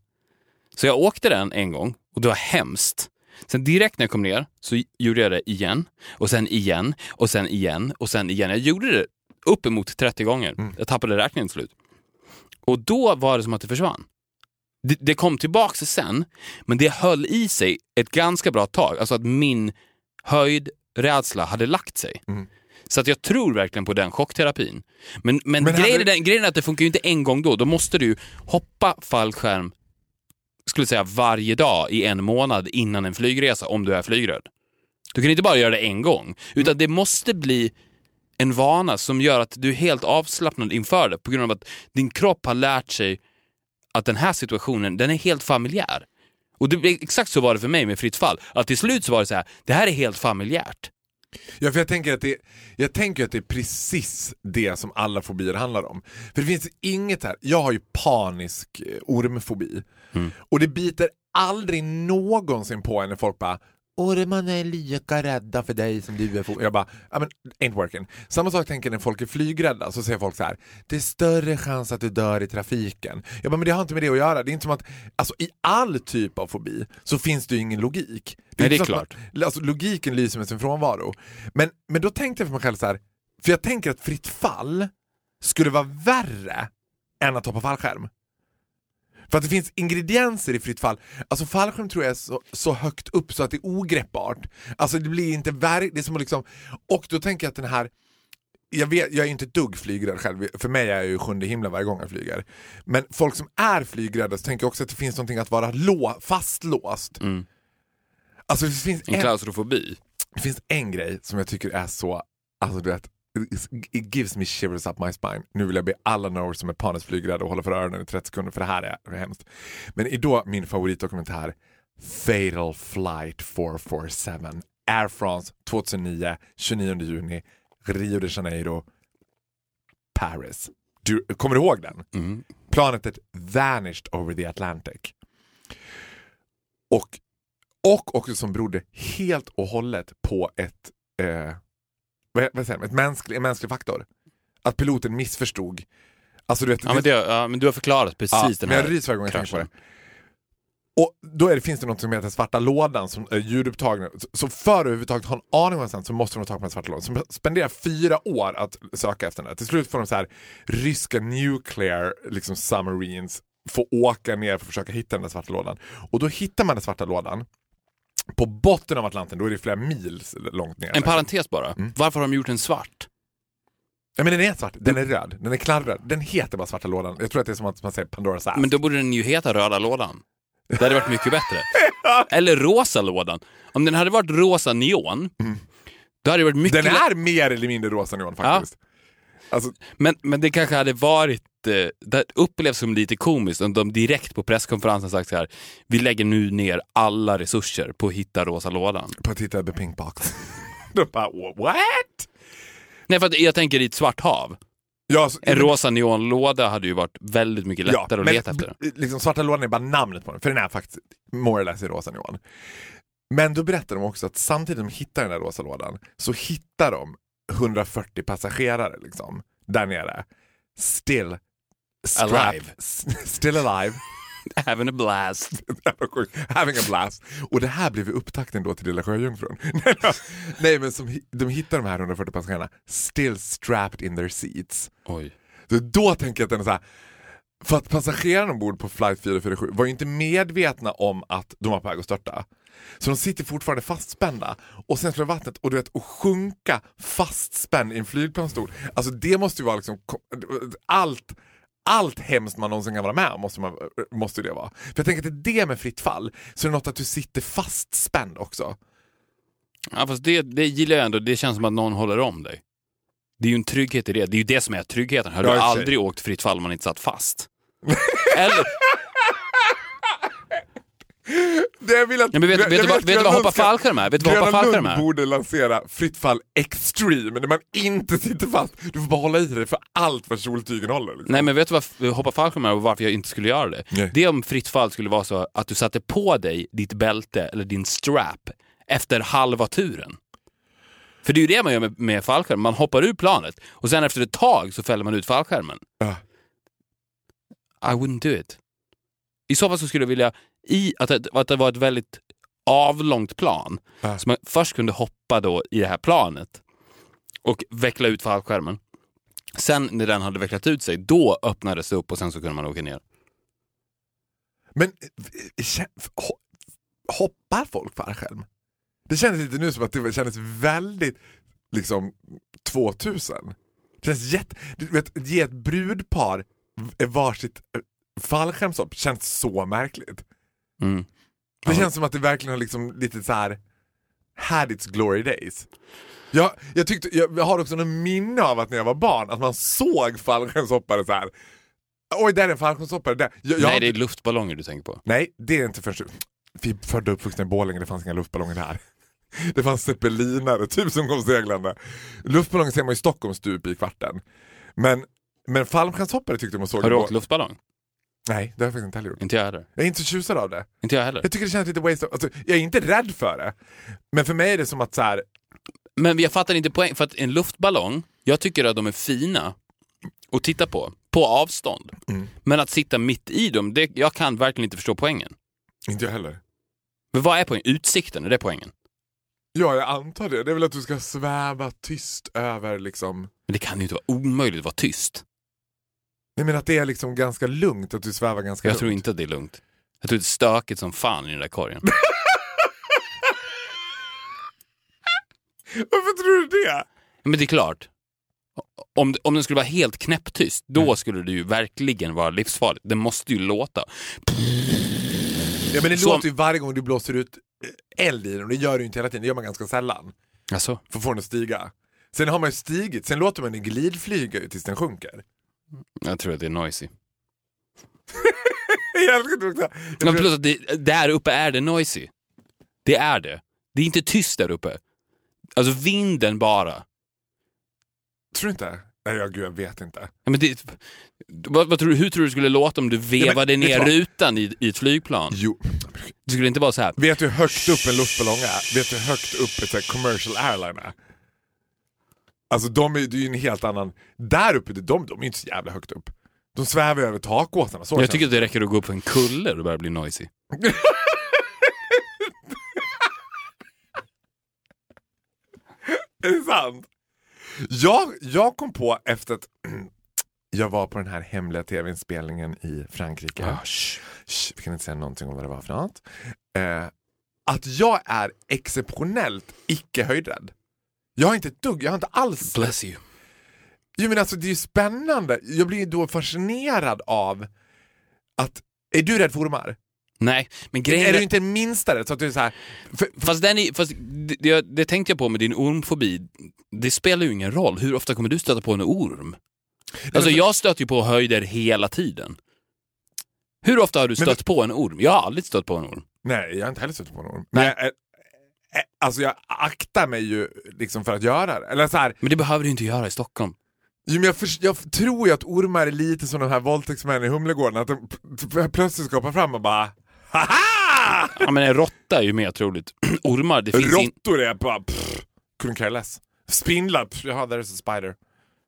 Så jag åkte den en gång och det var hemskt. Sen direkt när jag kom ner så gjorde jag det igen och sen igen och sen igen och sen igen. Jag gjorde det uppemot 30 gånger. Mm. Jag tappade räkningen till slut. Och då var det som att det försvann. Det, det kom tillbaka sen, men det höll i sig ett ganska bra tag. Alltså att min höjdrädsla hade lagt sig. Mm. Så att jag tror verkligen på den chockterapin. Men, men, Men grejen, är den, grejen är att det funkar ju inte en gång då. Då måste du hoppa fallskärm skulle säga varje dag i en månad innan en flygresa om du är flygrädd. Du kan inte bara göra det en gång, utan det måste bli en vana som gör att du är helt avslappnad inför det på grund av att din kropp har lärt sig att den här situationen, den är helt familjär. Och det, exakt så var det för mig med fritt fall. Att till slut så var det så här, det här är helt familjärt. Ja, för jag tänker, att det, jag tänker att det är precis det som alla fobier handlar om. För det finns inget här, jag har ju panisk eh, ormfobi. Och det biter aldrig någonsin på en när folk bara Ormarna är lika rädda för dig som du är för... Jag bara, ja men ain't working. Samma sak tänker när folk är flygrädda, så säger folk så här: det är större chans att du dör i trafiken. Jag bara, men det har inte med det att göra. Det är inte som att, alltså i all typ av fobi så finns det ju ingen logik. Nej, det är inte så att klart. Man, alltså, logiken lyser med sin frånvaro. Men, men då tänkte jag för mig själv så här, för jag tänker att fritt fall skulle vara värre än att hoppa fallskärm. För att det finns ingredienser i fritt fall. Alltså fallskärm tror jag är så, så högt upp så att det är ogreppbart. Alltså det blir inte verk... Det är som liksom... Och då tänker jag att den här... jag, vet, jag är inte ett dugg flygrädd själv, för mig är jag ju sjunde himlen varje gång jag flyger. Men folk som är flygrädda så tänker jag också att det finns någonting att vara lå, fastlåst. Mm. Alltså det finns En en, klaustrofobi. det finns en grej som jag tycker är så, alltså du vet, it gives me shivers up my spine. Nu vill jag be alla norr som är panis flygrädda och hålla för öronen i 30 sekunder för det här är hemskt. Men idag min favoritdokumentär Fatal Flight 447 Air France 2009, 29 juni, Rio de Janeiro, Paris. Du kommer du ihåg den? Mm. Planetet vanished over the Atlantic. Och, och också som berodde helt och hållet på ett, eh, vad, vad säger man, ett mänsklig, en mänsklig faktor. Att piloten missförstod. Alltså du vet, Ja, men det, ja, men du har förklarat precis Ja, den men här jag ryser varje gång jag tänker på det. Och då det, finns det något som heter svarta lådan som är ljudupptagning. Så- Så för att överhuvudtaget ha en aning om är så måste de ta på den svarta lådan. Så de spenderar fyra år att söka efter den. Till slut får de så här ryska nuclear liksom submarines få åka ner för att försöka hitta den där svarta lådan. Och då hittar man den svarta lådan på botten av Atlanten, då är det flera mil långt ner. En parentes bara. Mm. Varför har de gjort en svart? Ja, men den är svart, den är röd, den är knallröd. Den heter bara svarta lådan. Jag tror att det är som att man säger Pandoras ass. Men då borde den ju heta röda lådan. Det hade varit mycket bättre. [laughs] Eller rosa lådan. Om den hade varit rosa neon, då hade det varit mycket Den är mer eller mindre rosa neon faktiskt. Alltså, Men, men det kanske hade varit, eh, det upplevs som lite komiskt om de direkt på presskonferensen sagt så här, vi lägger nu ner alla resurser på att hitta rosa lådan. på att titta the pink box. [laughs] Då bara what? Nej, för att jag tänker i ett svart hav. Ja, så, En rosa neonlåda hade ju varit väldigt mycket ja, lättare att men leta efter. Liksom, svarta lådan är bara namnet på den, för den är faktiskt more or less i rosa neon. Men då berättar de också att samtidigt som de hittar den där rosa lådan så hittar de 140 passagerare liksom, där nere. Still strapped, Alive. s- Still alive. [laughs] Having a blast. [laughs] Having a blast. Och det här blev upptakten då till Lilla Sjöjungfrun. [laughs] Nej men som, de hittar de här 140 passagerarna still strapped in their seats. Oj. Så då tänker jag att den är så här, för att passagerarna ombord på flight 447 var ju inte medvetna om att de var på väg att störta. Så de sitter fortfarande fastspända och sen slår vattnet och du vet, och sjunka fastspänd i en flygplansstol. Alltså det måste ju vara liksom allt allt hemskt man någonsin kan vara med om måste, man, måste det vara. För jag tänker att det är det med fritt fall, så är det något att du sitter fastspänd också. Ja, fast det, det gillar jag ändå. Det känns som att någon håller om dig. Det är ju en trygghet i det. Det är ju det som är tryggheten. Har du aldrig åkt fritt fall om man inte satt fast? [laughs] Eller, Det vill att, ja, men vet, jag vet, vad, att vet du vad hoppa fallskärm är? Vet du vad hoppa Gröna fallskärm Lund är? borde lansera fritt fall extreme, där man inte sitter fast. Du får bara hålla i dig för allt vad kjoltygen håller. Liksom. Nej men vet du vad hoppa fallskärm är och varför jag inte skulle göra det? Nej. Det är om fritt fall skulle vara så att du satte på dig ditt bälte eller din strap efter halva turen. För det är ju det man gör med, med fallskärm. Man hoppar ur planet och sen efter ett tag så fäller man ut fallskärmen. Ja. I wouldn't do it. I så fall så skulle jag vilja i, att, det, att det var ett väldigt avlångt plan. Ja. Så man först kunde hoppa då i det här planet och veckla ut fallskärmen. Sen när den hade vecklat ut sig, då öppnades det upp och sen så kunde man åka ner. Men eh, ho- hoppar folk fallskärm? Det kändes lite nu som att det kändes väldigt liksom 2000. Det känns jätte, du vet, ge ett brudpar varsitt eh, fallskärmshopp känns så märkligt. Mm. Det känns som att det verkligen har liksom lite så här had its glory days. Jag, jag, tyckte, jag, har också något minne av att när jag var barn, att man såg fallskärmshoppare så här. Oj, där är en fallskärmshoppare. Där. Jag, jag, Nej, det är luftballonger du tänker på. Nej, det är inte förrän... Vi födda och uppvuxna i Borlänge, det fanns inga luftballonger där. Det fanns zeppelinare typ som kom seglande. Luftballonger ser man i Stockholm stup i kvarten. Men, men fallskärmshoppare tyckte man såg... Har du åkt luftballong? Nej, det har jag faktiskt inte heller gjort. Inte jag heller. Jag är inte så tjusad av det. Inte jag heller. Jag tycker det känns lite waste of... alltså, Jag är inte rädd för det. Men för mig är det som att så här, Men jag fattar inte poäng, för att en luftballong, jag tycker att de är fina att titta på, på avstånd. Mm. Men att sitta mitt i dem, det, jag kan verkligen inte förstå poängen. inte jag heller. Men vad är poängen? Utsikten, är det poängen? Ja, jag antar det. Det är väl att du ska sväva tyst över liksom... Men det kan ju inte vara omöjligt att vara tyst. Jag menar att det är liksom ganska lugnt, att du svävar ganska Jag lugnt. tror inte att det är lugnt. Jag tror det är stökigt som fan i den där korgen. [laughs] Varför tror du det? Men det är klart. Om, om den skulle vara helt knäpptyst, då skulle det ju verkligen vara livsfarligt. Den måste ju låta. Ja, men det Så- låter ju varje gång du blåser ut eh, eld i den och det gör du ju inte hela tiden, det gör man ganska sällan. Alltså, För att få den att stiga. Sen har man ju stigit, sen låter man den glidflyga ut tills den sjunker. Jag tror att det är noisy. [laughs] Jag älskar det också. Jag Men plus att det, där uppe är det noisy. Det är det. Det är inte tyst där uppe. Alltså vinden bara. Tror du inte? Nej, jag, gud, jag vet inte. Ja, men det, vad, vad tror du, hur tror du det skulle låta om du vevade vet du ner rutan i, i ett flygplan? Jo. Det skulle inte vara så här. Vet du hur högt upp en luftballong är? Vet du hur högt upp ett commercial airline är? Alltså de är, det är ju en helt annan... Där uppe, de, de är inte så jävla högt upp. De svävar ju över takåsarna. Jag tycker att det räcker att gå upp för en kulle och det börjar bli noisy. [laughs] Är det sant? Jag, jag kom på efter att [clears throat] jag var på den här hemliga tv-inspelningen i Frankrike. Ah, sh. Vi kan inte säga någonting om vad det var för något. Eh, att jag är exceptionellt icke höjdrädd. Jag har inte ett dugg, jag har inte alls... Bless you. Jo, men alltså, det är ju spännande. Jag blir ju då fascinerad av att... Är du rädd för ormar? Nej, men grejen Är du inte minsta rädd? Så att du är så här, för, Fast, den är, fast det, det, tänkte jag på med din ormfobi. Det spelar ju ingen roll. Hur ofta kommer du stöta på en orm? Alltså jag stöter ju på höjder hela tiden. Hur ofta har du Men stött på en orm? Jag har aldrig stött på en orm. Nej, jag har inte heller suttit på en orm. Men Nej. eh, alltså jag aktar mig ju liksom för att göra det. Eller så här, Men det behöver du inte göra i Stockholm. jo, men jag, förs- jag tror ju att ormar är lite som de här våldtäktsmännen i Humlegården, att de plötsligt skapar fram och bara Haha! Ja, men en råtta är ju mer troligt. [clears throat] Ormar, det finns in... Råttor är bara pff, couldn't care less. Spindlar, pff, jaha there's a spider.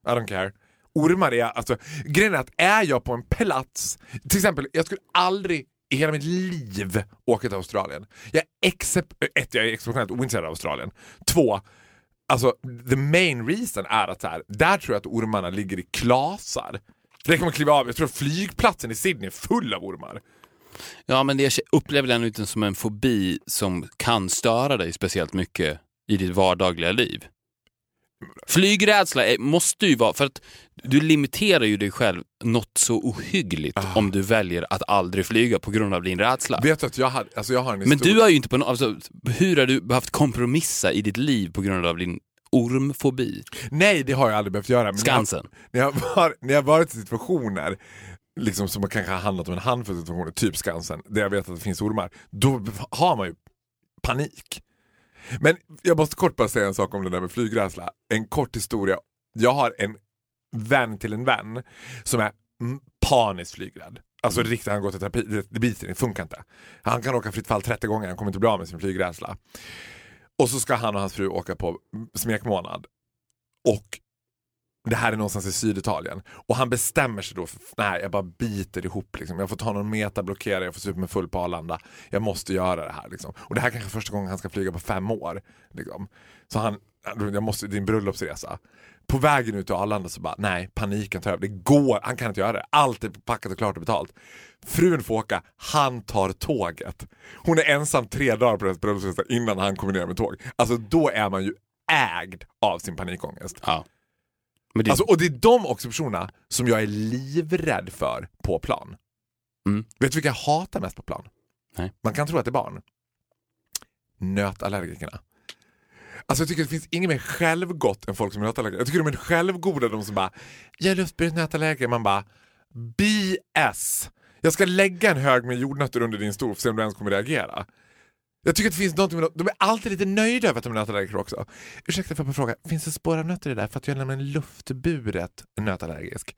I don't care. Ormar är, alltså, grejen är att är jag på en plats, till exempel, jag skulle aldrig i hela mitt liv åka till Australien. Jag är ett, jag är exceptionellt ointresserad av Australien. Två, alltså the main reason är att så här, där tror jag att ormarna ligger i klasar. Det kommer kliva av, jag tror att flygplatsen i Sydney är full av ormar. Ja, men det upplever den inte som en fobi som kan störa dig speciellt mycket i ditt vardagliga liv. Flygrädsla är, måste ju vara, för att du limiterar ju dig själv något så ohyggligt Ah. om du väljer att aldrig flyga på grund av din rädsla. Vet att jag, hade, alltså jag har en Men historia. du har ju inte på något, alltså, hur har du behövt kompromissa i ditt liv på grund av din ormfobi? Nej, det har jag aldrig behövt göra. Men jag- Skansen. när jag, var, när jag varit i situationer liksom, som kanske har handlat om en handfull situationer, typ Skansen, där jag vet att det finns ormar, då har man ju panik. Men jag måste kort bara säga en sak om det där med flygrädsla. En kort historia. Jag har en vän till en vän som är mm, paniskt flygrädd. Alltså riktigt, han går till terapi, det, det biter, det funkar inte. Han kan åka fritt fall 30 gånger, han kommer inte bli av med sin flygrädsla. Och så ska han och hans fru åka på smekmånad. Och det här är någonstans i Syditalien. Och han bestämmer sig då för nej jag bara biter ihop. Liksom. Jag får ta någon metablockera, jag får supa mig full på Arlanda. Jag måste göra det här. Liksom. Och det här kanske är första gången han ska flyga på fem år. Liksom. Så han, jag måste, det är en bröllopsresa. På vägen ut till Arlanda så bara, nej paniken tar över. Det går, han kan inte göra det. Allt är packat och klart och betalt. Frun får åka, han tar tåget. Hon är ensam tre dagar på deras bröllopsresa innan han kommer ner med tåg. Alltså då är man ju ägd av sin panikångest. Ja. Det, Alltså, och det är de också personerna som jag är livrädd för på plan. Mm. Vet du vilka jag hatar mest på plan? Nej. Man kan tro att det är barn. Nötallergikerna. Alltså jag tycker det finns inget mer självgott än folk som är nötallergiker. Jag tycker de är självgoda de som bara “jag är luftburen nötallergiker”. Man bara BS! Jag ska lägga en hög med jordnötter under din stol för att se om du ens kommer reagera. Jag tycker att det finns något med De är alltid lite nöjda över att de är nötallergiker också. Ursäkta för att fråga, finns det spår av nötter i det där? För att jag är nämligen luftburet nötallergisk.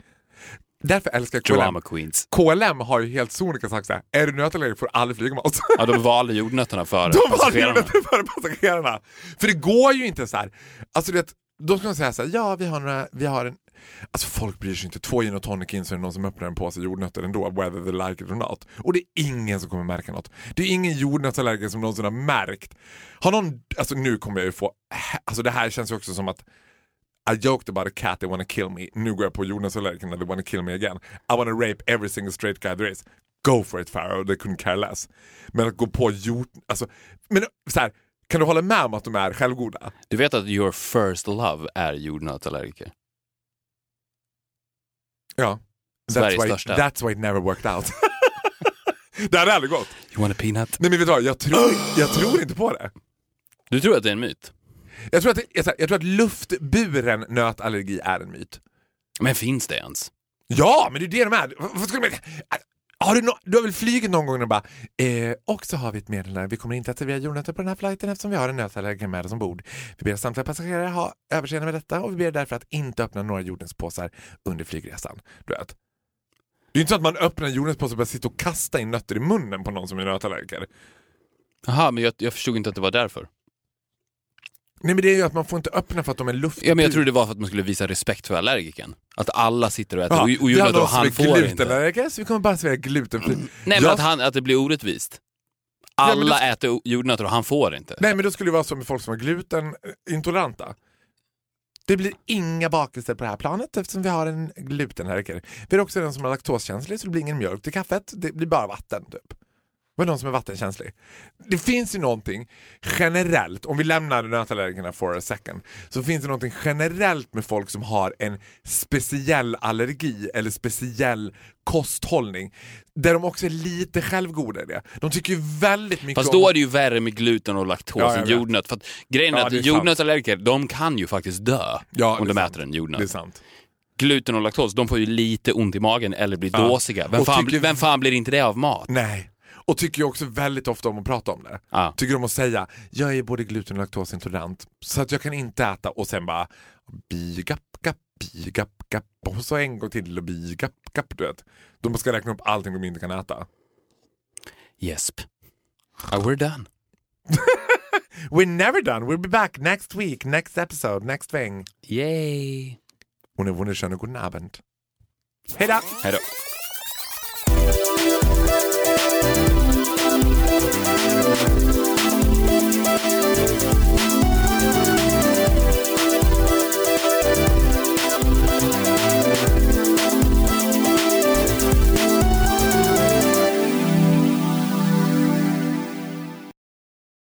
Därför älskar jag KLM. drama queens. KLM har ju helt sonika sagt såhär, är du nötallergiker får du aldrig flyga med oss. Ja, de valde jordnötterna före [laughs] De passagerarna. jordnötter före passagerarna. För det går ju inte så här. Alltså det, då ska man säga så här, ja vi har, några, vi har en... Alltså folk bryr sig inte. Två gin och tonic in så är det någon som öppnar en påse jordnötter ändå, whether they like it or not. Och det är ingen som kommer märka något. Det är ingen jordnötsallergiker som någonsin har märkt. Har någon, alltså nu kommer jag ju få, alltså det här känns ju också som att I joked about a cat, they wanna kill me. Nu går jag på jordnötsallergikerna, they wanna kill me again. I wanna rape every single straight guy there is. Go for it Farrow, they couldn't care less. Men att gå på jord... Alltså, men så här, kan du hålla med om att de är självgoda? Du vet att your first love är jordnötsallergiker? Ja. Sveriges that's why, största. That's why it never worked out. [laughs] det hade aldrig gått. You want a peanut? Nej men vet du vad, jag tror, jag tror inte på det. Du tror att det är en myt? Jag tror, att, det- jag, jag tror att luftburen nötallergi är en myt. Men finns det ens? Ja, men det är det de är. Har du, no, du har väl flugit någon gång och bara eh, och så har vi ett meddelande, vi kommer inte att servera jordnötter på den här flighten eftersom vi har en nötallergiker med oss ombord. Vi ber samtliga passagerare ha överseende med detta och vi ber därför att inte öppna några jordnötspåsar under flygresan. Du vet. Det är inte så att man öppnar en jordnötspåse och börjar sitta och kasta in nötter i munnen på någon som är nötallergiker. Jaha, men jag, jag förstod inte att det var därför. Nej men det är ju att man får inte öppna för att de är luft... Ja, men jag trodde det var för att man skulle visa respekt för allergiken. Att alla sitter och äter Ja, och, och som han är får inte. vi kommer bara servera glutenfri. Nej men Jag- att, han, att det blir orättvist. Alla då- äter jordnötter och han får inte. Nej men då skulle det vara så med folk som är glutenintoleranta. Det blir inga bakelser på det här planet eftersom vi har en glutenallergiker. Vi har också den som är laktoskänslig så det blir ingen mjölk till kaffet, det blir bara vatten. Typ. Vad är någon som är vattenkänslig? Det finns ju någonting generellt, om vi lämnar nötallergikerna for a second, så finns det någonting generellt med folk som har en speciell allergi eller speciell kosthållning. Där de också är lite självgoda i det. De tycker ju väldigt mycket Fast om... då är det ju värre med gluten och laktos Ja, än jordnöt. För att grejen är Ja, att det är sant. jordnötsallergiker, de kan ju faktiskt dö Ja, om är de sant. äter en Det är jordnöt. sant. Gluten och laktos, de får ju lite ont i magen eller blir Ja. dåsiga. Vem fan, tycker- vem fan blir inte det av mat? Nej. Och tycker ju också väldigt ofta om att prata om det. Ja. Tycker om att säga, jag är både gluten och laktosintolerant så att jag kan inte äta och sen bara bi gapp och så en gång till och bi gapp du vet. De ska räkna upp allting de inte kan äta. Gäsp. Ja, we're done. [laughs] We're never done, we'll be back next week, next episode, next thing. Yay. Und eine wunderschöne guten Abend. Hej då! Hej då.